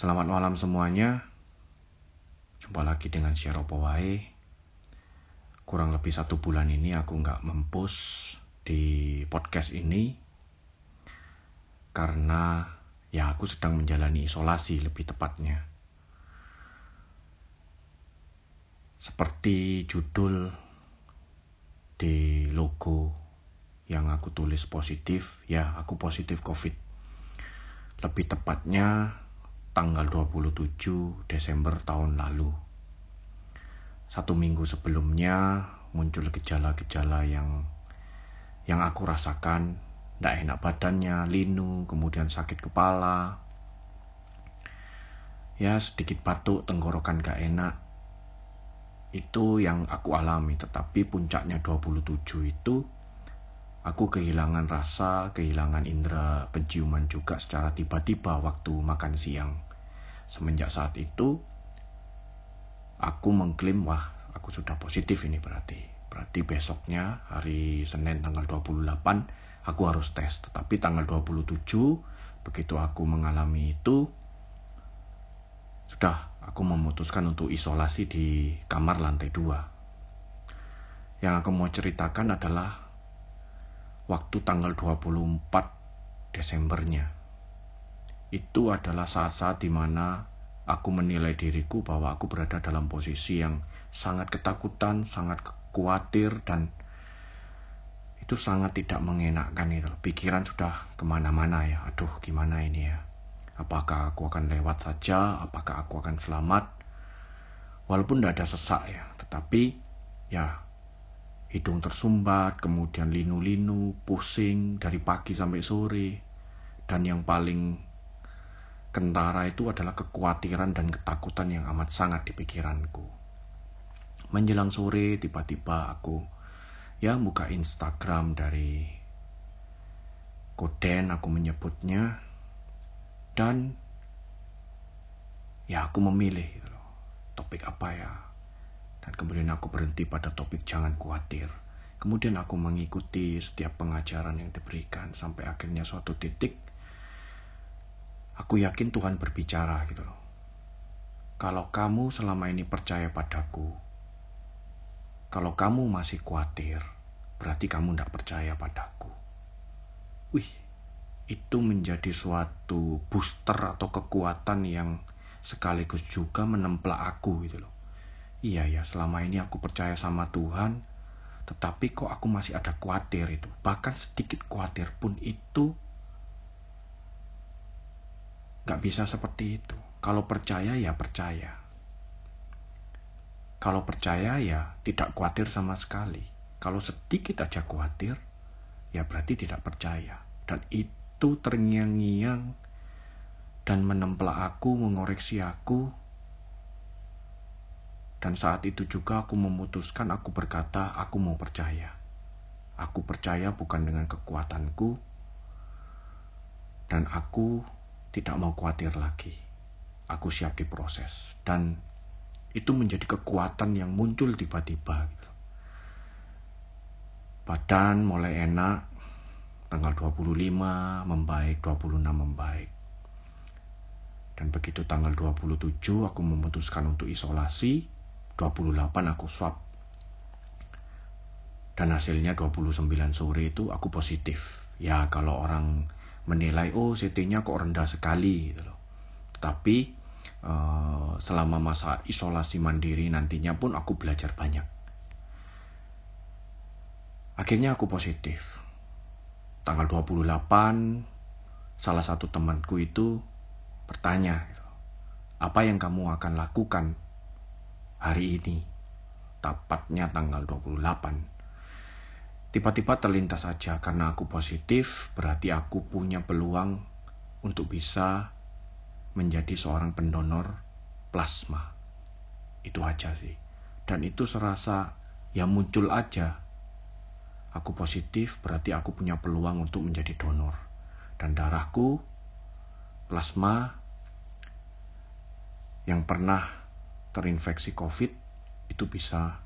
Selamat malam semuanya. Jumpa lagi dengan Syaro Wae. Kurang lebih satu bulan ini aku nggak mempost di podcast ini karena ya aku sedang menjalani isolasi lebih tepatnya. Seperti judul di logo yang aku tulis positif, ya aku positif COVID. Lebih tepatnya tanggal 27 Desember tahun lalu. Satu minggu sebelumnya muncul gejala-gejala yang yang aku rasakan, tidak enak badannya, linu, kemudian sakit kepala, ya sedikit batuk, tenggorokan gak enak. Itu yang aku alami, tetapi puncaknya 27 itu aku kehilangan rasa, kehilangan indera penciuman juga secara tiba-tiba waktu makan siang. Semenjak saat itu, aku mengklaim, wah aku sudah positif ini berarti. Berarti besoknya hari Senin tanggal 28 aku harus tes. Tetapi tanggal 27 begitu aku mengalami itu sudah aku memutuskan untuk isolasi di kamar lantai 2. Yang aku mau ceritakan adalah waktu tanggal 24 Desembernya itu adalah saat-saat di mana aku menilai diriku bahwa aku berada dalam posisi yang sangat ketakutan, sangat khawatir, dan itu sangat tidak mengenakkan itu. Pikiran sudah ke mana-mana ya, aduh gimana ini ya. Apakah aku akan lewat saja, apakah aku akan selamat. Walaupun tidak ada sesak ya, tetapi ya hidung tersumbat, kemudian linu-linu, pusing dari pagi sampai sore. Dan yang paling kentara itu adalah kekhawatiran dan ketakutan yang amat sangat di pikiranku. Menjelang sore tiba-tiba aku ya buka Instagram dari Koden aku menyebutnya dan ya aku memilih gitu topik apa ya dan kemudian aku berhenti pada topik jangan khawatir kemudian aku mengikuti setiap pengajaran yang diberikan sampai akhirnya suatu titik Aku yakin Tuhan berbicara gitu loh. Kalau kamu selama ini percaya padaku, kalau kamu masih khawatir, berarti kamu tidak percaya padaku. Wih, itu menjadi suatu booster atau kekuatan yang sekaligus juga menemplak aku gitu loh. Iya ya, selama ini aku percaya sama Tuhan, tetapi kok aku masih ada khawatir itu. Bahkan sedikit khawatir pun itu Gak bisa seperti itu. Kalau percaya ya percaya. Kalau percaya ya tidak khawatir sama sekali. Kalau sedikit aja khawatir, ya berarti tidak percaya. Dan itu terngiang-ngiang dan menempel aku, mengoreksi aku. Dan saat itu juga aku memutuskan, aku berkata, aku mau percaya. Aku percaya bukan dengan kekuatanku, dan aku tidak mau khawatir lagi. Aku siap diproses. Dan itu menjadi kekuatan yang muncul tiba-tiba. Gitu. Badan mulai enak, tanggal 25 membaik, 26 membaik. Dan begitu tanggal 27 aku memutuskan untuk isolasi, 28 aku swab. Dan hasilnya 29 sore itu aku positif. Ya kalau orang menilai oh CT-nya kok rendah sekali gitu loh. Tapi uh, selama masa isolasi mandiri nantinya pun aku belajar banyak. Akhirnya aku positif. Tanggal 28 salah satu temanku itu bertanya gitu, apa yang kamu akan lakukan hari ini? Tepatnya tanggal 28 Tiba-tiba terlintas saja karena aku positif, berarti aku punya peluang untuk bisa menjadi seorang pendonor plasma. Itu aja sih. Dan itu serasa ya muncul aja. Aku positif berarti aku punya peluang untuk menjadi donor. Dan darahku, plasma yang pernah terinfeksi COVID itu bisa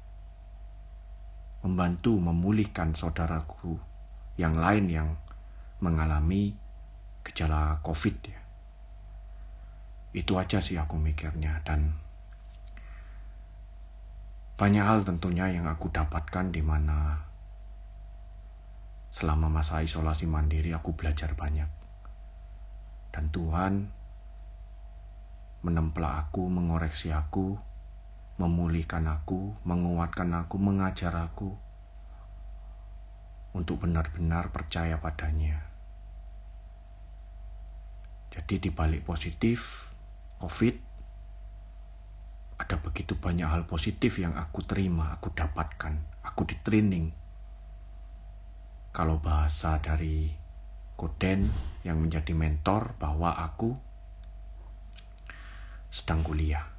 membantu memulihkan saudaraku yang lain yang mengalami gejala COVID ya. Itu aja sih aku mikirnya dan banyak hal tentunya yang aku dapatkan di mana selama masa isolasi mandiri aku belajar banyak. Dan Tuhan menemplah aku, mengoreksi aku, memulihkan aku, menguatkan aku, mengajar aku untuk benar-benar percaya padanya. Jadi di balik positif COVID ada begitu banyak hal positif yang aku terima, aku dapatkan, aku di training. Kalau bahasa dari Koden yang menjadi mentor bahwa aku sedang kuliah.